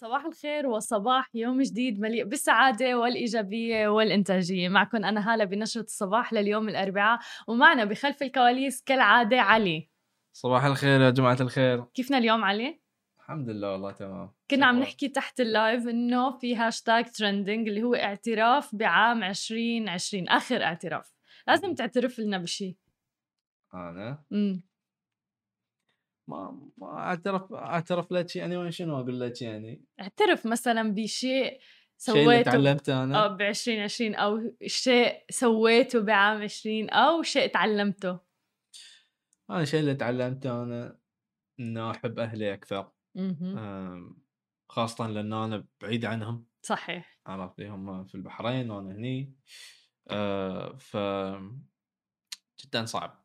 صباح الخير وصباح يوم جديد مليء بالسعادة والإيجابية والإنتاجية. معكم أنا هالة بنشرة الصباح لليوم الأربعاء ومعنا بخلف الكواليس كالعادة علي. صباح الخير يا جماعة الخير. كيفنا اليوم علي؟ الحمد لله والله تمام. كنا عم نحكي تحت ال live إنه في hashtag trending اللي هو اعتراف بعام 2020 آخر اعتراف. لازم تعترف لنا بشيء أنا؟ امم ما ما أعترف أعترف لك يعني وين شنو أقول لك يعني؟ اعترف مثلا بشيء سويته تعلمته أنا؟ ب 2020 أو شيء سويته بعام 20 أو شيء تعلمته. أنا الشيء اللي تعلمته أنا إنه أحب أهلي أكثر. خاصة لأن أنا بعيد عنهم. صحيح. عرفت؟ هم في البحرين وأنا هني. أه، ف جدا صعب.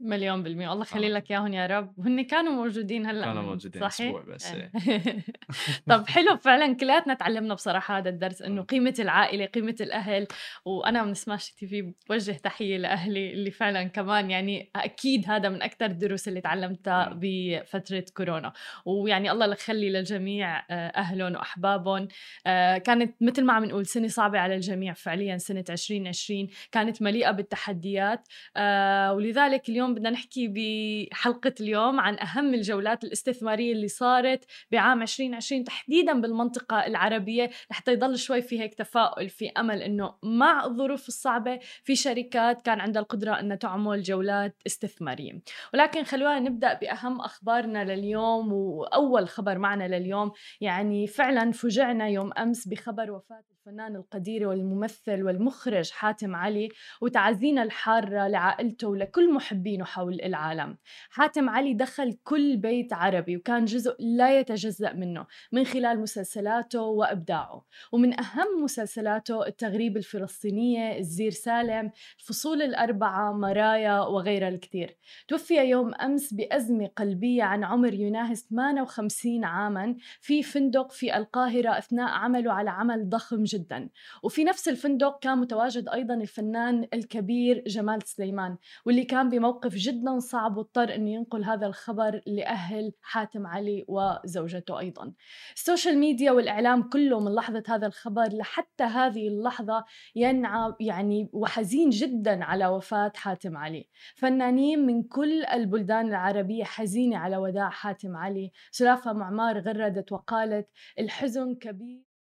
مليون بالمية الله يخلي آه. لك إياهم يا رب وهن كانوا موجودين هلأ كانوا موجودين صحيح؟ أسبوع بس، إيه. إيه. طب حلو فعلا كلياتنا تعلمنا بصراحة هذا الدرس إنه قيمة العائلة قيمة الأهل وأنا من سماش تي في بوجه تحية لأهلي اللي فعلا كمان يعني أكيد هذا من أكثر الدروس اللي تعلمتها. بفترة كورونا ويعني الله يخلي للجميع آه، أهلهم وأحبابهم آه، كانت مثل ما عم نقول سنة صعبة على الجميع فعليا سنة 2020 كانت مليئة بالتحديات آه، ولذلك اليوم بدنا نحكي بحلقة اليوم عن أهم الجولات الاستثمارية اللي صارت بعام 2020 تحديدا بالمنطقة العربية لحتى يضل شوي في هيك تفاؤل في أمل أنه مع الظروف الصعبة في شركات كان عندها القدرة أنها تعمل جولات استثمارية. ولكن خلونا نبدأ بأهم أخبارنا لليوم وأول خبر معنا لليوم يعني فعلا فجعنا يوم أمس بخبر وفاة الفنان القدير والممثل والمخرج حاتم علي وتعازينا الحارة لعائلته ولكل محبينه حول العالم. حاتم علي دخل كل بيت عربي وكان جزء لا يتجزأ منه من خلال مسلسلاته وإبداعه. ومن أهم مسلسلاته التغريب الفلسطينية الزير سالم الفصول الأربعة مرايا وغيرها الكثير. توفي يوم أمس بأزمة قلبية عن عمر يناهز 58 عاما في فندق في القاهرة أثناء عمله على عمل ضخم جدا وفي نفس الفندق كان متواجد أيضا الفنان الكبير جمال سليمان واللي كان بموقف جدا صعب واضطر إنه ينقل هذا الخبر لأهل حاتم علي وزوجته أيضا. السوشيال ميديا والإعلام كله من لحظة هذا الخبر لحتى هذه اللحظة ينعى يعني وحزين جدا على وفاة حاتم علي. فنانين من كل البلدان العربية حزينة على وداع حاتم علي، سلافة معمار غردت وقالت: الحزن كبير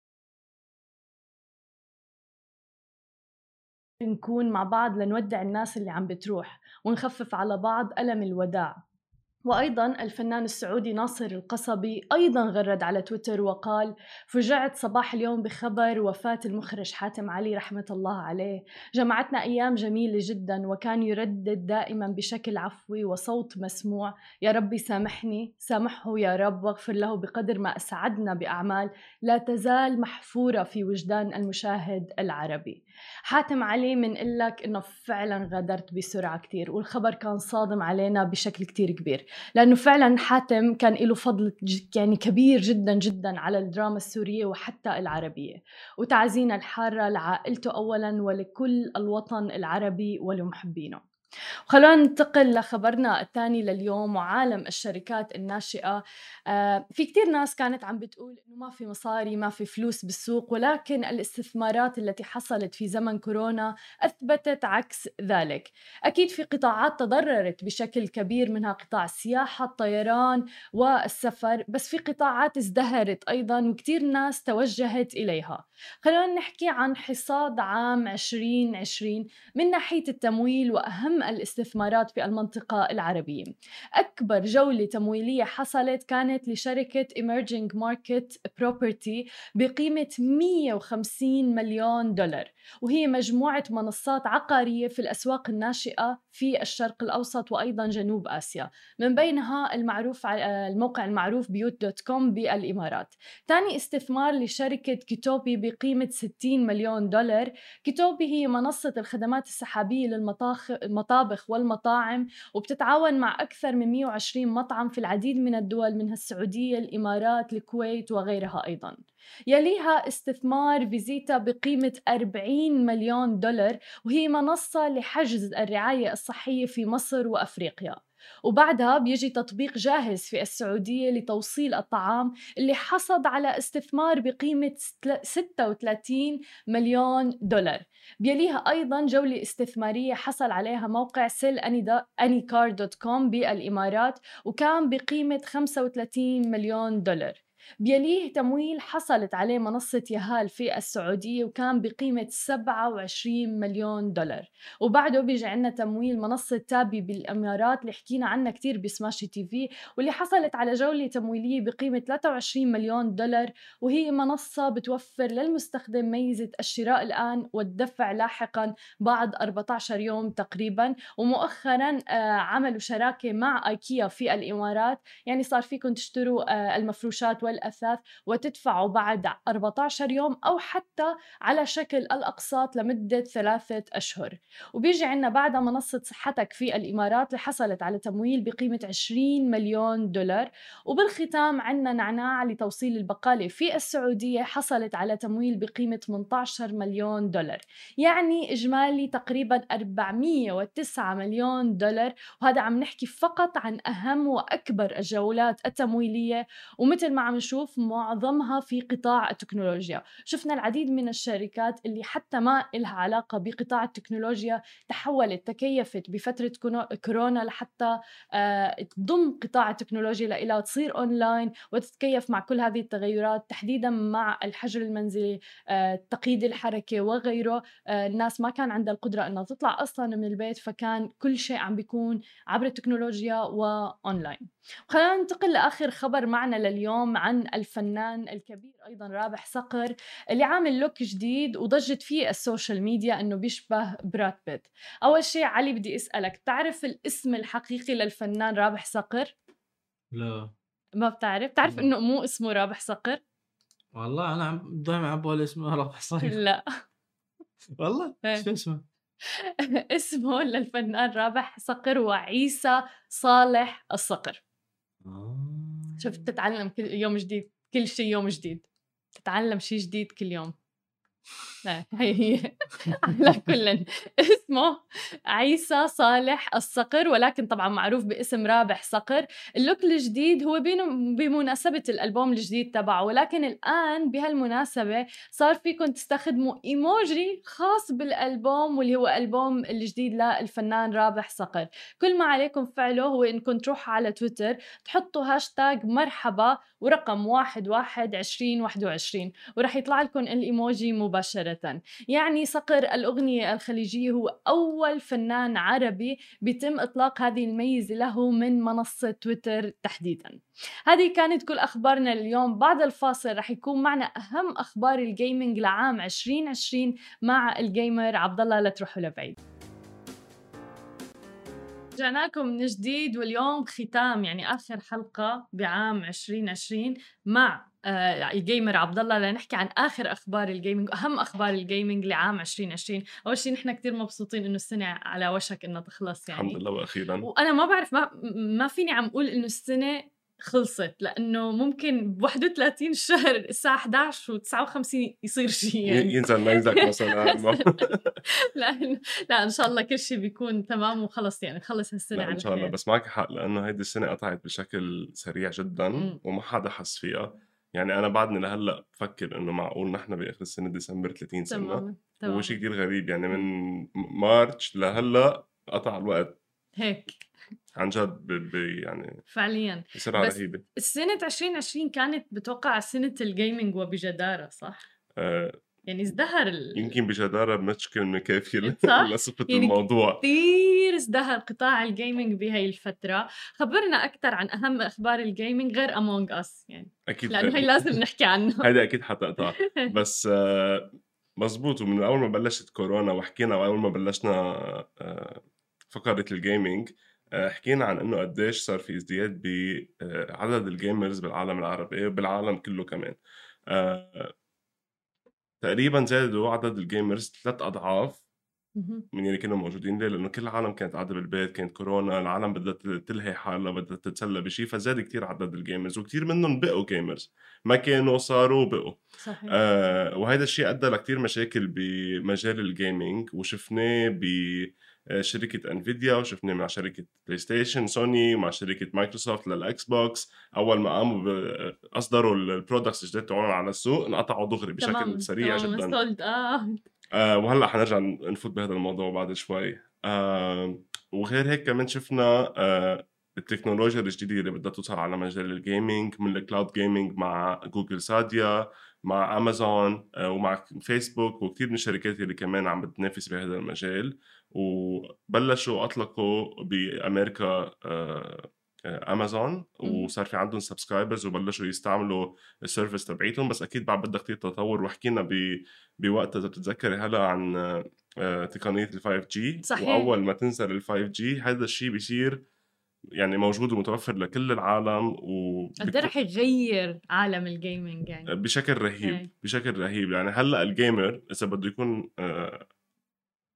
نكون مع بعض لنودع الناس اللي عم بتروح ونخفف على بعض ألم الوداع. وأيضا الفنان السعودي ناصر القصبي أيضا غرد على تويتر وقال فجعت صباح اليوم بخبر وفاة المخرج حاتم علي رحمة الله عليه. جمعتنا أيام جميلة جدا وكان يردد دائما بشكل عفوي وصوت مسموع. يا ربي سامحني سامحه يا رب واغفر له بقدر ما أسعدنا بأعمال لا تزال محفورة في وجدان المشاهد العربي. حاتم علي من لك إنه فعلا غادرت بسرعة كتير والخبر كان صادم علينا بشكل كتير كبير. لأنه فعلا حاتم كان له فضل يعني كبير جدا جدا على الدراما السورية وحتى العربية. وتعزينا الحارة لعائلته اولا ولكل الوطن العربي ولمحبينه. خلونا ننتقل لخبرنا الثاني لليوم وعالم الشركات الناشئة. آه، في كتير ناس كانت عم بتقول إنه ما في مصاري ما في فلوس بالسوق ولكن الاستثمارات التي حصلت في زمن كورونا أثبتت عكس ذلك. أكيد في قطاعات تضررت بشكل كبير منها قطاع السياحة الطيران والسفر بس في قطاعات ازدهرت أيضا وكتير ناس توجهت إليها. خلونا نحكي عن حصاد عام 2020 من ناحية التمويل وأهم الاستثمارات في المنطقة العربية. أكبر جولة تمويلية حصلت كانت لشركة Emerging Market Property بقيمة 150 مليون دولار وهي مجموعة منصات عقارية في الأسواق الناشئة في الشرق الأوسط وأيضا جنوب آسيا. من بينها المعروف الموقع المعروف بيوت dot com بالإمارات. ثاني استثمار لشركة كيتوبي بقيمة 60 مليون دولار. كيتوبي هي منصة الخدمات السحابية للمطاخ المطابخ والمطاعم وبتتعاون مع أكثر من 120 مطعم في العديد من الدول منها السعودية الإمارات الكويت وغيرها أيضا. يليها استثمار فيزيتا بقيمة 40 مليون دولار وهي منصة لحجز الرعاية الصحية في مصر وأفريقيا. وبعدها بيجي تطبيق جاهز في السعودية لتوصيل الطعام اللي حصد على استثمار بقيمة 36 مليون دولار. بيليها أيضا جولة استثمارية حصل عليها موقع سيل أني كار dot com بالإمارات وكان بقيمة 35 مليون دولار. بيليه تمويل حصلت عليه منصة يهال في السعودية وكان بقيمة 27 مليون دولار. وبعده بيجي عنا تمويل منصة تابي بالإمارات اللي حكينا عنها كتير بسماشي TV واللي حصلت على جولة تمويلية بقيمة 23 مليون دولار وهي منصة بتوفر للمستخدم ميزة الشراء الآن والدفع لاحقا بعد 14 يوم تقريبا. ومؤخرا آه، عملوا شراكة مع إيكيا في الإمارات. يعني صار فيكم تشتروا آه، المفروشات والأثاث وتدفعوا بعد 14 يوم أو حتى على شكل الأقساط لمدة ثلاثة أشهر. وبيجي عنا بعدها منصة صحتك في الإمارات اللي حصلت على تمويل بقيمة 20 مليون دولار. وبالختام عنا نعناع لتوصيل البقالة في السعودية حصلت على تمويل بقيمة 18 مليون دولار. يعني إجمالي تقريبا 409 مليون دولار. وهذا عم نحكي فقط عن أهم وأكبر الجولات التمويلية. ومثل ما عم نشوف معظمها في قطاع التكنولوجيا. شفنا العديد من الشركات اللي حتى ما إلها علاقة بقطاع التكنولوجيا تحولت تكيفت بفترة كورونا لحتى آه، تضم قطاع التكنولوجيا لإلها وتصير أونلاين وتتكيف مع كل هذه التغيرات تحديدا مع الحجر المنزلي آه، تقييد الحركة وغيره. آه، الناس ما كان عندها القدرة أنها تطلع أصلا من البيت فكان كل شيء عم بيكون عبر التكنولوجيا وأونلاين. خلينا ننتقل لآخر خبر معنا لليوم عن الفنان الكبير أيضا رابح صقر اللي عامل look جديد وضجت فيه ال social media إنه بيشبه براد بيت. أول شيء علي بدي أسألك تعرف الاسم الحقيقي للفنان رابح صقر؟ لا. ما بتعرف؟ تعرف إنه مو اسمه رابح صقر؟ والله أنا دائما عم بقول اسمه رابح صقر. لا. والله؟ إيه. شو اسمه؟ اسمه للفنان رابح صقر وعيسى صالح الصقر. شفت تتعلم كل يوم جديد كل شيء يوم جديد تتعلم شيء جديد كل يوم. لا هي هي على كل اسمه عيسى صالح الصقر ولكن طبعا معروف باسم رابح صقر. ال look الجديد هو بمناسبة الألبوم الجديد تبعه ولكن الآن بهالمناسبة صار فيكم تستخدموا إيموجي خاص بالألبوم واللي هو ألبوم الجديد للفنان رابح صقر. كل ما عليكم فعله هو إنكم تروحوا على تويتر تحطوا هاشتاج مرحبا ورقم واحد واحد عشرين واحد وعشرين ورح يطلع لكم الإيموجي مباشرة. يعني صقر الأغنية الخليجية هو أول فنان عربي بيتم إطلاق هذه الميزة له من منصة تويتر تحديدا. هذه كانت كل أخبارنا اليوم. بعد الفاصل رح يكون معنا أهم أخبار الجيمنج لعام 2020 مع الجيمر عبد الله لا تروحوا لبعيد. رجعنا لكم من جديد واليوم ختام يعني آخر حلقة بعام 2020 مع آه ال gamer عبد الله لنحكي عن آخر أخبار ال gaming واهم أخبار ال gaming لعام 2020 أول شيء نحن كثير مبسوطين إنه السنة على وشك انها تخلص يعني. الحمد لله وأخيرا. وأنا ما بعرف ما ما فيني عم أقول إنه السنة خلصت لأنه ممكن ب 31 الشهر الساعة 11 و59 يصير شيء يعني. ينزل منزلك مثلا لا لا إن شاء الله كل شيء بيكون تمام وخلص يعني نخلص هالسنة إن شاء الله. بس معك حق لأنه هيدي السنة قطعت بشكل سريع جدا. وما حدا حس فيها. يعني أنا بعدني لهلا بفكر إنه معقول نحن بآخر السنة ديسمبر 30 سنة تمام هو شيء كثير غريب يعني من مارتش لهلا قطع الوقت. هيك. عن جد يعني فعليا. بسرعة رهيبة. السنة 2020 كانت بتوقع سنة الجيمنج وبجدارة صح؟ آه. يعني ازدهر ال... يمكن بجدارة مش كلمة كافية لصفة يعني الموضوع. كثير ازدهر قطاع ال gaming بهي الفترة. خبرنا أكثر عن أهم أخبار ال gaming غير Among Us يعني. أكيد. لأنه هي لازم نحكي عنه. هيدا أكيد حتقطع. بس آه مزبوط. ومن أول ما بلشت كورونا وحكينا وأول ما بلشنا آه فقرة ال gaming آه، حكينا عن إنه قديش صار في ازدياد بعدد ال gamers بالعالم العربي وبالعالم كله كمان. تقريبا زادوا عدد ال gamers ثلاث أضعاف من اللي كانوا موجودين ليه؟ لأنه كل العالم كانت قاعدة بالبيت كانت كورونا العالم بدها تلهي حالها بدها تتسلى بشيء فزاد كتير عدد ال gamers وكتير منهم بقوا gamers. ما كانوا صاروا بقوا. صحيح. آه وهذا الشيء أدى لكتير مشاكل بمجال ال gaming وشفناه ب شركة انفيديا وشفناه مع شركة بلاي ستيشن سوني ومع شركة مايكروسوفت للاكس بوكس أول ما قاموا ب- أصدروا ال products الجديد تبعهم على السوق انقطعوا دغري بشكل تمام سريع تمام جدا. آه. آه وهلأ حنرجع نفوت بهذا الموضوع بعد شوي. آه وغير هيك كمان شفنا آه التكنولوجيا الجديدة اللي بدها توصل على مجال ال gaming من ال cloud gaming مع جوجل ستاديا مع امازون آه ومع فيسبوك وكثير من الشركات اللي كمان عم بتنافس بهذا المجال. وبلشوا أطلقوا بأمريكا آه آه، امازون مم. وصار في عندهم subscribers وبلشوا يستعملوا ال service تبعيتهم بس أكيد بعد بدها كثير تطور وحكينا بوقت إذا بتتذكري هلا عن آه، تقنية ال 5 G صحيح. وأول ما تنزل ال 5 G هذا الشيء بيصير يعني موجود ومتوفر لكل العالم و قد رح يغير عالم ال gaming يعني بشكل رهيب إيه. بشكل رهيب يعني هلأ ال gamer إذا بده يكون آه،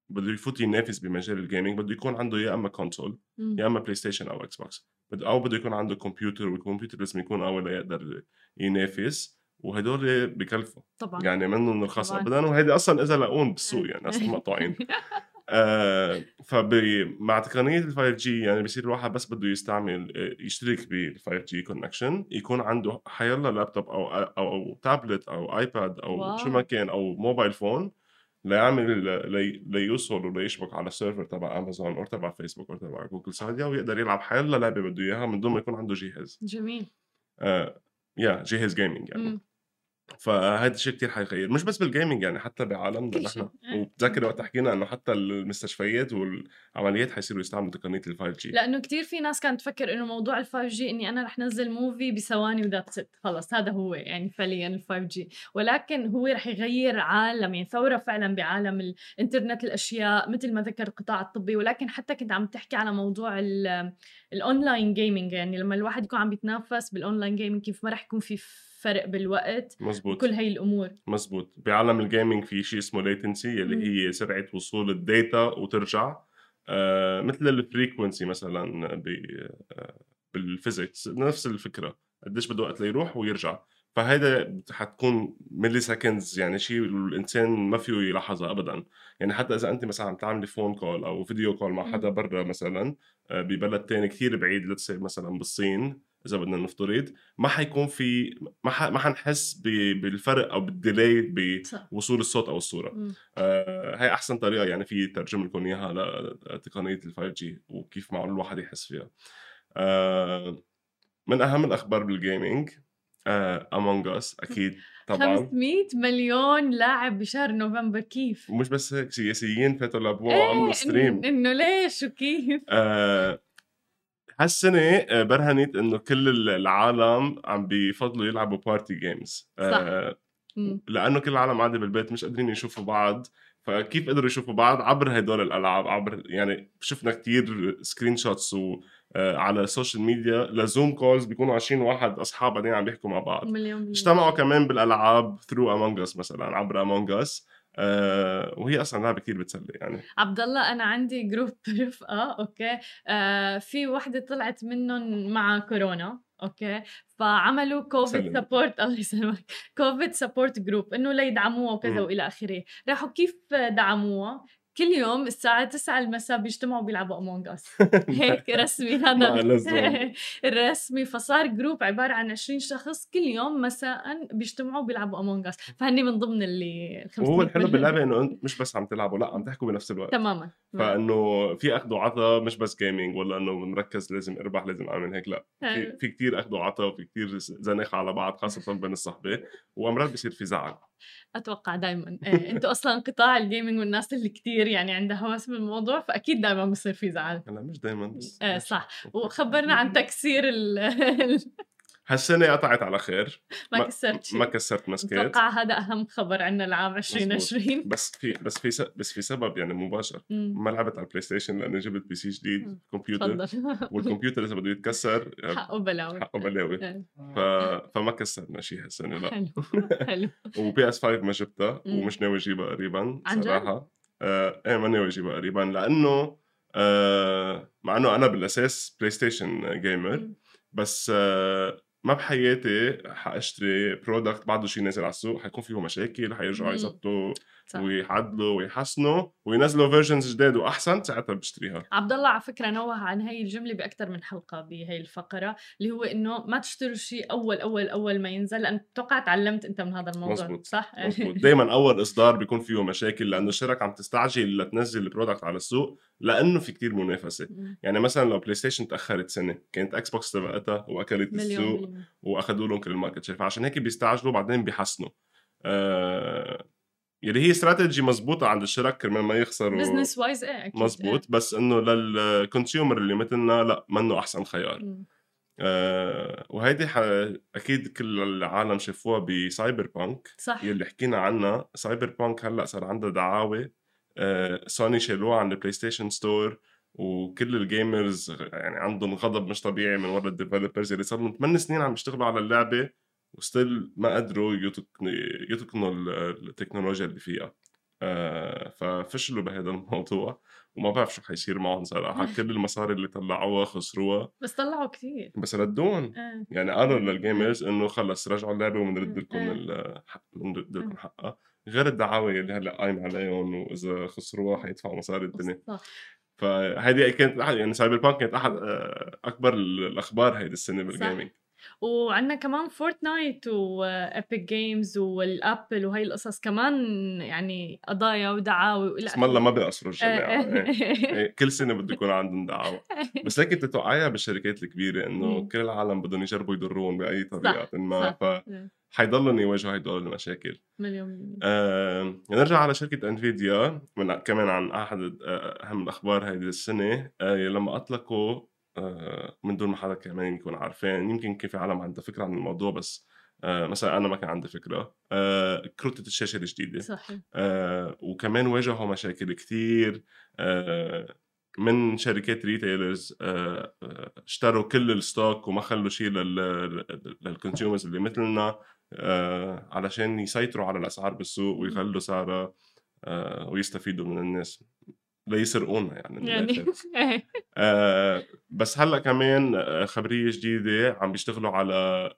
بده يفوت ينافس بمجال ال gaming بده يكون عنده يا أما console. يا أما بلاي ستيشن أو إكس بوكس بده أو بده يكون عنده كمبيوتر والكمبيوتر لازم يكون أول ليقدر ينافس وهدول بكلفوا طبعا يعني منهم طبعاً. ابدا وهيدي أصلا إذا لاقون بالسوق يعني أصلا مقطوعين آه فمع تقنية ال 5 G يعني بصير الواحد بس بده يستعمل آه، يشترك بال 5 G connection يكون عنده حيلا لابتوب أو أو, أو تابلت أو ايباد أو واو. شو ما كان أو mobile phone ليعمل لي ليوصل وليشبك على ال server تبع امازون أو تبع فيسبوك أو تبع جوجل ستاديا ويقدر يلعب حيلا لعبة بده اياها من دون ما يكون عنده جهاز. جميل. آه يا جهاز gaming يعني. مم. فهذا الشيء كثير حيغير مش بس بال gaming يعني حتى بعالمنا نحن. إيه. وبتذكر وقت حكينا إنه حتى المستشفيات والعمليات حيصيروا يستعملوا تقنية ال 5 G لأنه كتير في ناس كانت تفكر إنه موضوع ال 5 G إني أنا رح نزل movie بثواني و that's it خلص هذا هو يعني فعليا ال 5 G ولكن هو رح يغير عالم يعني ثورة فعلا بعالم الانترنت الأشياء مثل ما ذكر القطاع الطبي. ولكن حتى كنت عم تحكي على موضوع ال- ال online gaming يعني لما الواحد يكون عم بيتنافس بال online gaming كيف ما رح يكون في فرق بالوقت مزبوط وكل هاي الأمور. مزبوط بعالم ال gaming في شيء اسمه latency اللي مم. هي سرعة وصول ال data وترجع. آه مثل ال frequency مثلا ب آه بال physics نفس الفكرة. قديش بده وقت ليروح ويرجع. فهيدا حتكون milliseconds يعني شيء الإنسان ما فيه يلاحظها ابدا. يعني حتى إذا أنت مثلا عم تعملي phone call أو video call مع حدا. برا مثلا آه، ببلد تاني كثير بعيد لتسي مثلا بالصين إذا بدنا نفترض ما حيكون في ما ح... ما حنحس ب... بالفرق أو بال delay بوصول الصوت أو الصورة مم. آه هاي أحسن طريقة يعني في ترجم لكم إياها لتقنية ال 5G وكيف معقول الواحد يحس فيها آه من أهم الأخبار بال gaming Among Us أكيد طبعا 500 مليون لاعب بشهر نوفمبر كيف؟ مش بس هيك سياسيين فاتوا لعبوه إيه وعملوا stream إنه ليش وكيف؟ آه هالسنة آه، برهنت إنه كل العالم عم بيفضلوا يلعبوا party games آه مم. لأنه كل العالم قاعدة بالبيت مش قادرين يشوفوا بعض. فكيف قدروا يشوفوا بعض؟ عبر هدول الألعاب عبر يعني شفنا كتير screenshots و آه، على ال social media Zoom calls بيكونوا 20 واحد أصحاب بعدين عم بيحكوا مع بعض. مليون اجتمعوا كمان بالألعاب through Among Us مثلا عبر Among Us آه وهي أصلا لعبة كثير بتسلي يعني. عبد الله أنا عندي group رفقة أوكي؟ آه في وحده طلعت منهم مع كورونا أوكي؟ فعملوا COVID. support الله يسلمك. COVID support group إنه ليدعموها وكذا. وإلى آخره. راحوا كيف دعموها؟ كل يوم الساعة 9 المساء بيجتمعوا بيلعبوا Among Us هيك رسمي هذا. الرسمي فصار group عبارة عن 20 شخص كل يوم مساء بيجتمعوا بيلعبوا Among Us فهني من ضمن اللي ال 500 وهو الحلو مليون. باللعبة إنه أنت مش بس عم تلعبوا لا عم تحكوا بنفس الوقت. تماما. فإنه في أخذ وعطاء مش بس gaming ولا إنه مركز لازم أربح لازم أعمل هيك لا. في, في كتير أخذ وعطاء وفي كتير زنخ على بعض خاصة بين الصحبة. وأمرات بصير في زعل. أتوقع دائما إيه. أنتوا أصلا قطاع ال gaming والناس اللي كتير يعني عندها هوس بالموضوع فأكيد دائما بصير في زعل. هلا مش دائما بس إيه صح. وخبرنا عن تكسير ال هالسنة قطعت على خير. ما كسرت شيء ما كسرت مسكات. أتوقع هذا أهم خبر عندنا العام 2020 بس في بس في س- بس في سبب يعني مباشر. مم. ما لعبت على ال PlayStation لأني جبت PC جديد. كمبيوتر. والكمبيوتر إذا بده يتكسر حقه بلاوي. حقه بلاوي. ف... فما كسرنا شيء هالسنة لا. حلو. حلو. و PS 5 ما جبتها. ومش ناوي أجيبها قريبا؟ صراحة. آه إيه ما ناوي أجيبها قريبا لأنه آه مع إنه أنا بالأساس PlayStation gamer. بس آه ما بحياتي حاشتري product بعده شيء نازل على السوق حيكون فيه مشاكل حيرجعوا. يظبطوا. ويعدلوا ويحسنوا وينزلوا versions جداد وأحسن ساعتها بشتريها عبد الله على فكرة نوه عن هاي الجملة باكثر من حلقة بهي الفقرة اللي هو إنه ما تشتروا شيء أول أول أول ما ينزل لأن أتوقع تعلمت أنت من هذا الموضوع مزبوط. صح مزبوط دائما أول إصدار بيكون فيه مشاكل لأنه الشركة عم تستعجل لتنزل ال product على السوق لأنه في كتير منافسة. يعني مثلا لو PlayStation تأخرت سنة كانت Xbox سبقتها وأكلت السوق واخذوا لهم كل ال market share فعشان هيك بيستعجلوا بعدين بيحسنوا. آه يلي هي استراتيجي مزبوطة عند الشركة كرمال ما يخسروا. business wise إيه مزبوط بس إنه لل consumer اللي مثلنا لا منه أحسن خيار. إيه. آه وهيدي ح... أكيد كل العالم شافوها ب Cyberpunk صح. يلي حكينا عنها. Cyberpunk هلأ صار عندها دعاوى آه سوني شالوها عن ال PlayStation Store وكل ال gamers يعني عندهم غضب مش طبيعي من ورا ال developers اللي صار لهم 8 سنين عم يشتغلوا على اللعبة و still ما قدروا يتقنوا يتقنوا ال- التكنولوجيا اللي فيها. آه ففشلوا بهذا الموضوع وما بعرف شو حيصير معهم صراحة. كل المصاري اللي طلعوها خسروها. بس طلعوا كثير بس ردون إيه يعني قالوا لل gamers إنه خلص رجعوا اللعبة وبنرد لكم إيه. الحق بنرد لكم حقها. غير الدعاوى اللي هلأ قايم عليهم وإذا خسروها حيدفعوا مصاري الدنيا. فهيدي كانت أحد يعني Cyberpunk كانت أحد آه، أكبر الأخبار هيدي السنة بال gaming وعندنا كمان Fortnite و Epic Games وال Apple وهي القصص كمان يعني قضايا ودعاوي وإلى اسم الله ما بيقصروا الجماعه إيه. إيه، كل سنة بده يكون عندهم دعاوى بس هيك بتتوقعيها بالشركات الكبيرة إنه. كل العالم بدهم يجربوا يضروهم بأي طريقة ما صح. فحيضلوا يواجهوا هدول المشاكل مليون. آه، نرجع على شركة انفيديا من كمان عن أحد آه، أهم الأخبار هذه السنة آه، لما أطلقوا آه، من دون ما حدا كمان يكون عارفين يمكن كان في عالم عندها فكرة عن الموضوع بس آه، مثلا أنا ما كان عندي فكرة. آه، كروتة الشاشة الجديدة صحيح. آه، وكمان واجهوا مشاكل كتير. آه، من شركات ريتيلرز آه، آه، اشتروا كل الستوك وما خلوا شيء للكونسيومرز اللي مثلنا آه، علشان يسيطروا على الأسعار بالسوق ويغلوا سعرها آه، ويستفيدوا من الناس. ليسرقونا يعني, يعني. إيه. آه، بس هلأ كمان آه، خبرية جديدة عم بيشتغلوا على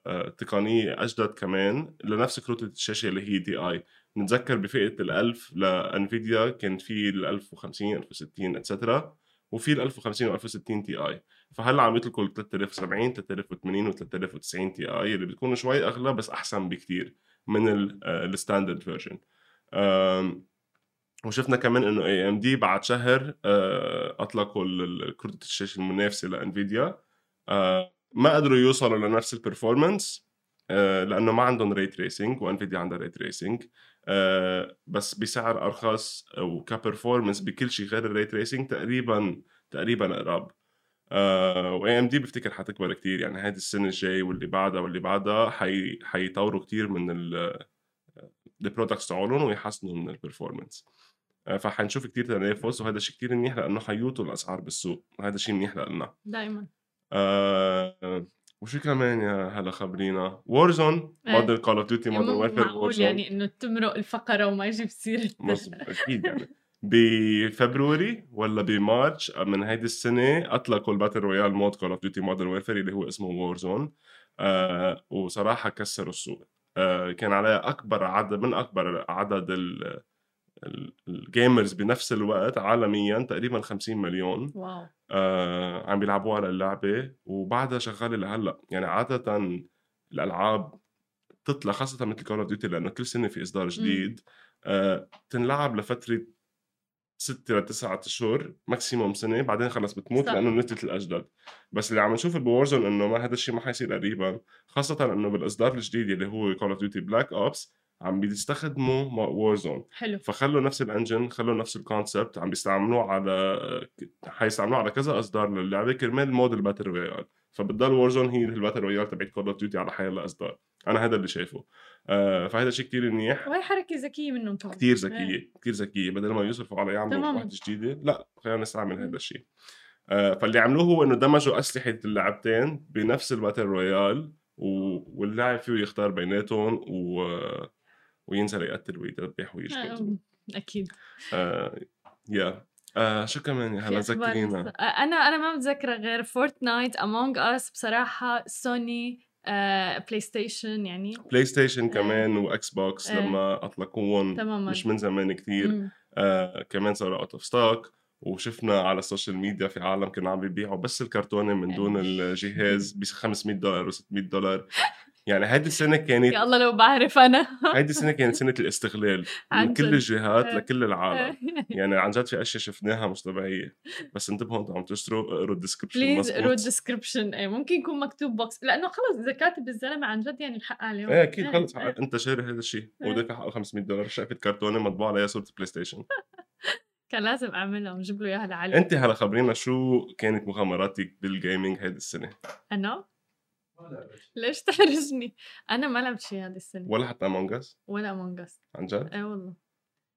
آه، تقنية أجدد كمان لنفس كروت الشاشة اللي هي دي آي نتذكر بفئة ال1000 لانفيديا كان في ال1050 1060 اتسترا وفي ال1050 و1060 تي آي فهلأ عم يطلقوا ال 3070 3080 و 3090 Ti اللي بتكونوا شوي أغلى بس أحسن بكتير من ال standard version وشفنا كمان إنه AMD بعد شهر آه، أطلقوا ال- ال- كروت الشاشه المنافسة ل Nvidia. آه، ما قدروا يوصلوا لنفس ال performance آه، لأنه ما عندهم ray tracing و Nvidia عندها ray tracing بس بسعر أرخص وك performance بكل شيء غير ال ray tracing تقريبا تقريبا قراب و AMD بفتكر حتكبر كتير. يعني هذه السنة الجاي واللي بعدها واللي بعدها حي حيطوروا كتير من ال products تاعولهم ويحسنوا من ال performance آه، فحنشوف كتير تنافس وهذا شيء كتير منيح لأنه حيوطوا الأسعار بالسوق وهذا شيء منيح لنا دائما آه وشو كمان يا هلا خبرينا؟ Warzone إيه. مو دليل Call of Duty Modern Warfare معقول يعني إنه تمرق الفقرة وما يجيب سيرة أكيد يعني. بفبروري ولا بمارش من هيدي السنة أطلقوا ال battle royale mode Call of Duty Modern Warfare اللي هو اسمه Warzone آه وصراحة كسروا السوق. آه كان عليها أكبر عدد من أكبر عدد ال- gamers بنفس الوقت عالميا تقريبا 50 مليون واو. آه عم بيلعبوها على اللعبة وبعدها شغالة لهلا يعني عادة الألعاب تطلع خاصة مثل Call of Duty لأنه كل سنة في إصدار جديد آه تنلعب لفترة ستة لتسعة أشهر maximum سنة بعدين خلص بتموت صح. لأنه نزلت الأجدد. بس اللي عم نشوف ب Warzone إنه ما هذا الشيء ما حيصير قريبا خاصة إنه بالإصدار الجديد اللي هو Call of Duty Black Ops عم بيستخدموا Warzone حلو. فخلوا نفس ال engine خلوا نفس ال concept عم بيستعملوه على حيستعملوه على كذا أصدار للعبة كرمال mode ال battle royale فبتضل Warzone هي ال battle royale تبعت Call of Duty على حيلا اصدار أنا هذا اللي شايفه. آه فهذا شيء كتير منيح. وهي حركة ذكية منهم كمان كتير إيه. ذكية كتير ذكية. بدل ما يصرفوا على يعملوا. واحدة جديده لا خلينا نستعمل هذا الشيء آه فاللي عملوه هو إنه دمجوا أسلحة اللعبتين بنفس ال battle royale. واللاعب فيه يختار بيناتهم و... وينزل يقتل ويذبح آه، أكيد. آه يا آه شو كمان؟ يا هلا ذكرينا. لسه. أنا أنا ما متذكرة غير Fortnite Among Us بصراحة سوني آه PlayStation يعني. PlayStation إيه. كمان و Xbox. لما أطلقوهم. تماما. مش من زمان كتير. مم. آه كمان صاروا out of stock وشفنا على ال social media في عالم كانوا عم بيبيعوا بس الكرتونة من دون. الجهاز. ب 500 دولار و600 دولار. يعني هيدي السنة كانت يا الله لو بعرف أنا. هيدي السنة كانت سنة الاستغلال من كل. الجهات إيه. لكل العالم. يعني عن جد في أشياء شفناها مش طبيعية. بس انتبهوا أنتم عم تشتروا اقروا ال description please اقروا ال description إيه ممكن يكون مكتوب box لأنه خلص إذا كاتب الزلمة عن جد يعني الحق عليهم إيه أكيد إيه، خلص. إيه. أنت شاري هذا الشيء. إيه. وذاك حقه 500 دولار. شقفة كرتونة مطبوع عليها صورة PlayStation كان لازم أعملها ونجيب له إياها لعلي. أنت هلا خبرينا شو كانت مغامراتك بال gaming هيدي السنة؟ أنا؟ ليش تحرجني؟ أنا ما لعبت شيء هذه السنة. ولا حتى Among Us ولا Among Us عن جد؟ إيه والله.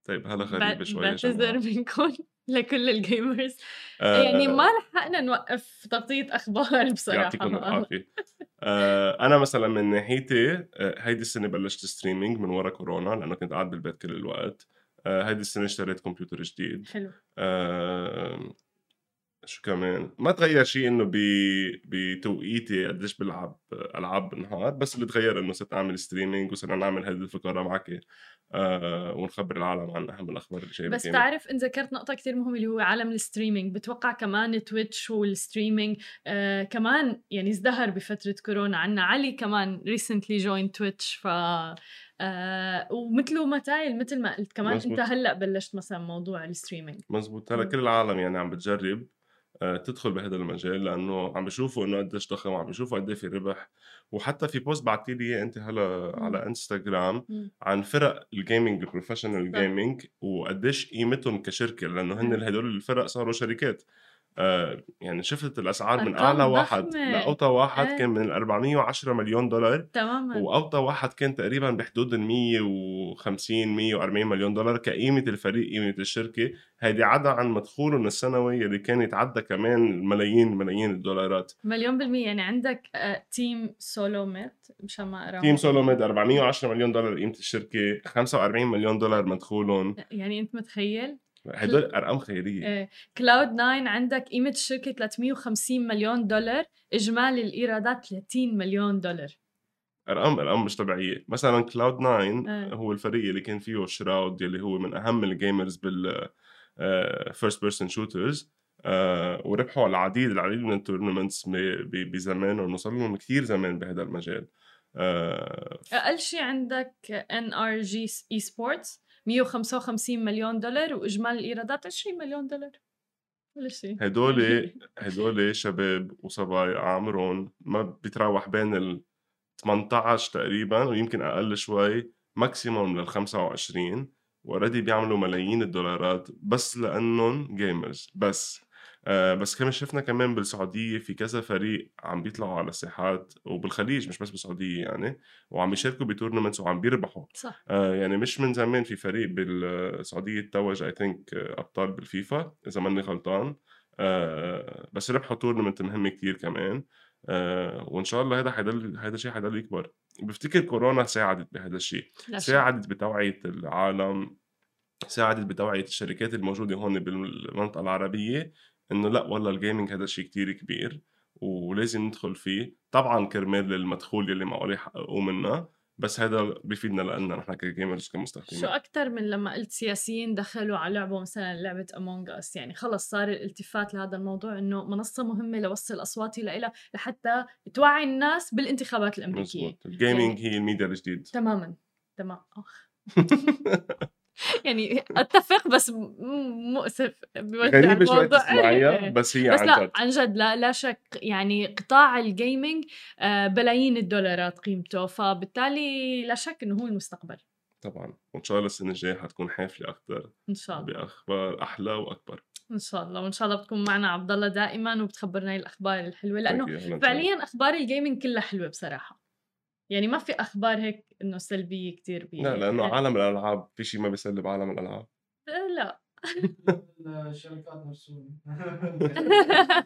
طيب هلا غريبه شوي بعتذر. منكم لكل ال gamers آه، يعني ما لحقنا نوقف تغطية أخبار بصراحة. يعطيكم العافية. آه، أنا مثلا من ناحيتي آه، هيدي السنة بلشت streaming من ورا كورونا لأنه كنت قاعد بالبيت كل الوقت. آه، هيدي السنة اشتريت كمبيوتر جديد. حلو. آه، شو كمان ما تغير شيء إنه ب... بتوقيتي قديش بلعب ألعاب بالنهار بس اللي تغير إنه صرت أعمل streaming وصرنا نعمل هذه الفقرة معك آه ونخبر العالم عن اهم الأخبار اللي جاية بس. تعرف إن ذكرت نقطة كتير مهمة اللي هو عالم ال streaming بتوقع كمان Twitch وال streaming آه كمان يعني ازدهر بفترة كورونا عنا علي كمان recently joined Twitch ف آه ومثله متايل مثل ما قلت كمان مزبوط. أنت هلأ بلشت مثلا موضوع ال streaming مزبوط هلأ. كل العالم يعني عم بتجرب تدخل بهذا المجال لأنه عم بيشوفوا إنه قديش ضخم وعم بيشوفوا قد في ربح وحتى في post بعتي لي أنت هلأ. على انستغرام. عن فرق ال gaming ال professional. gaming وقديش قيمتهم كشركة لأنه هن. هدول الفرق صاروا شركات آه يعني شفت الأسعار من أعلى واحد ضخمة. لأوطى واحد إيه. كان من ال 410 مليون دولار تماما. وأوطى واحد كان تقريبا بحدود ال 150 140 مليون دولار كقيمة الفريق قيمة الشركة. هيدي عدا عن مدخولهم السنوي اللي كان يتعدى كمان ملايين ملايين الدولارات. مليون بالمية. يعني عندك آه Team SoloMid مشان ما اقرا تيم سولو ميد 410 مليون دولار قيمة الشركة 45 مليون دولار مدخولهم. يعني أنت متخيل؟ هدول أرقام خيالية. إيه. Cloud 9 عندك قيمة الشركة 350 مليون دولار إجمالي الإيرادات 30 مليون دولار. أرقام أرقام مش طبيعية. مثلا Cloud 9 إيه. هو الفريق اللي كان فيه Shroud يلي هو من أهم ال gamers بال first person shooters وربحوا العديد العديد من ال tournaments بزمانهم وصار لهم كثير زمان بهذا المجال. آه، أقل شيء عندك NRG Esports 155 مليون دولار وإجمالي الإيرادات 20 مليون دولار. ولا شيء. هدول هدول شباب وصبايا عمرهم ما بيتراوح بين ال 18 تقريبا ويمكن أقل شوي maximum لل 25 already بيعملوا ملايين الدولارات بس لأنهم gamers بس. آه بس كمان شفنا كمان بالسعودية في كذا فريق عم بيطلعوا على الساحات وبالخليج مش بس بالسعودية يعني وعم يشاركوا ب tournaments وعم بيربحوا. صح. آه يعني مش من زمان في فريق بالسعودية توج I think أبطال بالفيفا إذا ماني غلطان. آه بس ربحوا tournament مهم كتير كمان. آه وإن شاء الله هذا حيضل هذا الشيء حيضل يكبر. بفتكر كورونا ساعدت بهذا الشيء. ساعدت بتوعية العالم ساعدت بتوعية الشركات الموجودة هون بالمنطقة العربية. إنه لأ والله ال gaming هذا شيء كتير كبير ولازم ندخل فيه. طبعا كرمال المدخول يلي معقول يحققوه منا بس هذا بيفيدنا لنا نحن ك gamers شو كمستخدمين أكتر من لما قلت سياسيين دخلوا على لعبة مثلا لعبة Among Us يعني خلص صار الالتفات لهذا الموضوع إنه منصة مهمة لوصل أصواتي لإلها لحتى توعي الناس بالانتخابات الأمريكية. مزبوط. ال gaming هي الميديا الجديد. تماما. تمام. يعني أتفق بس مؤسف غريبة شوي الموضوع. تسمعيها بس هي بس عن لا جد. عن جد لا لا شك يعني قطاع ال gaming آه، بلايين الدولارات قيمته فبالتالي لا شك إنه هو المستقبل. طبعا. وإن شاء الله السنة الجاية حتكون حافلة أكثر إن شاء الله. بأخبار أحلى وأكبر. إن شاء الله. وإن شاء الله بتكون معنا عبد الله دائما وبتخبرنا الأخبار الحلوة لأنه فعليا أخبار ال gaming كلها حلوة بصراحة. يعني ما في أخبار هيك إنه سلبية كتير بي لا لأنه عالم الألعاب في شيء ما بيسلي بعالم الألعاب. آه، لا. الشركات نفسهم.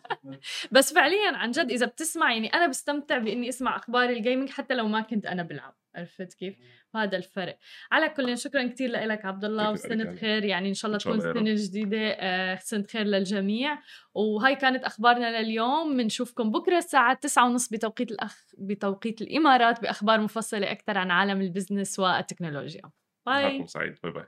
بس فعليا عن جد إذا بتسمع يعني أنا بستمتع بإني أسمع أخبار ال gaming حتى لو ما كنت أنا بلعب عرفت كيف؟ هذا الفرق. على كل شكرا كثير لك عبد الله وسنة لك. خير. يعني إن شاء الله تكون سنة جديدة آه، سنة خير للجميع. وهاي كانت أخبارنا لليوم. بنشوفكم بكرة الساعة 9:30 بتوقيت الاخ بتوقيت الإمارات بأخبار مفصلة أكثر عن عالم ال business والتكنولوجيا. باي سعيد. باي باي